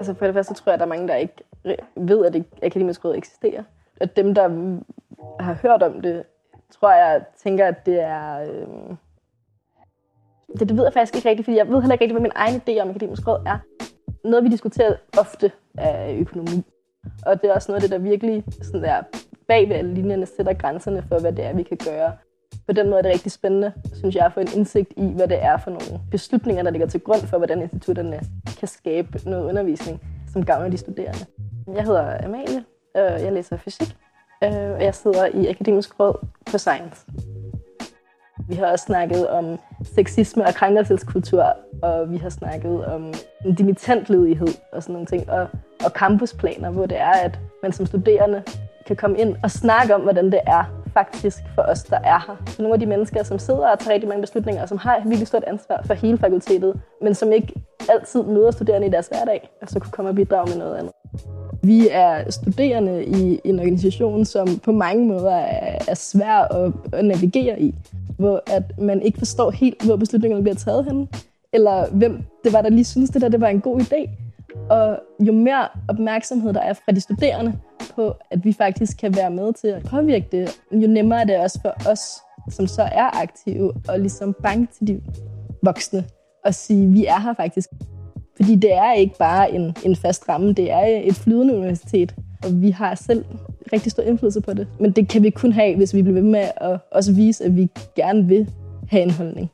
Altså for det første tror jeg, at der er mange, der ikke ved, at det akademisk råd eksisterer. Og dem, der har hørt om det, tror jeg, tænker, at det er... Øh... Det, det ved jeg faktisk ikke rigtigt, fordi jeg ved heller ikke rigtigt, hvad min egen idé om akademisk råd er. Noget, vi diskuterer ofte, er økonomi. Og det er også noget af det, der virkelig sådan der, bag ved alle linjerne sætter grænserne for, hvad det er, vi kan gøre. På den måde er det rigtig spændende, synes jeg, at få en indsigt i, hvad det er for nogle beslutninger, der ligger til grund for, hvordan institutterne kan skabe noget undervisning, som gavner de studerende. Jeg hedder Amalie, og jeg læser fysik, øh, og jeg sidder i Akademisk Råd på Science. Vi har også snakket om sexisme og krænkelseskultur, og vi har snakket om dimittentledighed og sådan nogle ting, og, og campusplaner, hvor det er, at man som studerende kan komme ind og snakke om, hvordan det er faktisk for os, der er her. Så nogle af de mennesker, som sidder og tager rigtig mange beslutninger, og som har et virkelig stort ansvar for hele fakultetet, men som ikke altid møder studerende i deres hverdag, og så kunne komme og bidrage med noget andet. Vi er studerende i en organisation, som på mange måder er, er svær at, at navigere i, hvor at man ikke forstår helt, hvor beslutningerne bliver taget hen, eller hvem det var, der lige synes, det der det var en god idé. Og jo mere opmærksomhed der er fra de studerende på, at vi faktisk kan være med til at påvirke det, jo nemmere er det også for os, som så er aktive, og ligesom banke til de voksne og sige, vi er her faktisk. Fordi det er ikke bare en, en fast ramme, det er et flydende universitet, og vi har selv rigtig stor indflydelse på det. Men det kan vi kun have, hvis vi bliver ved med at også vise, at vi gerne vil have en holdning.